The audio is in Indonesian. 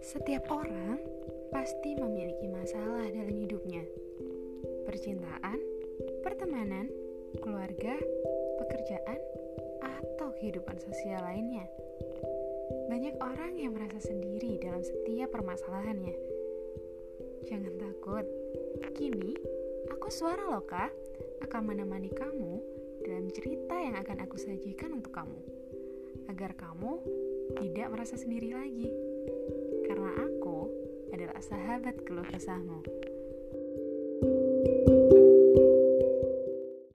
Setiap orang pasti memiliki masalah dalam hidupnya. Percintaan, pertemanan, keluarga, pekerjaan, atau kehidupan sosial lainnya. Banyak orang yang merasa sendiri dalam setiap permasalahannya. Jangan takut. Kini, aku suara loh, Kak, akan menemani kamu dalam cerita yang akan aku sajikan untuk kamu. Agar kamu tidak merasa sendiri lagi. Sahabat keluh kesahmu.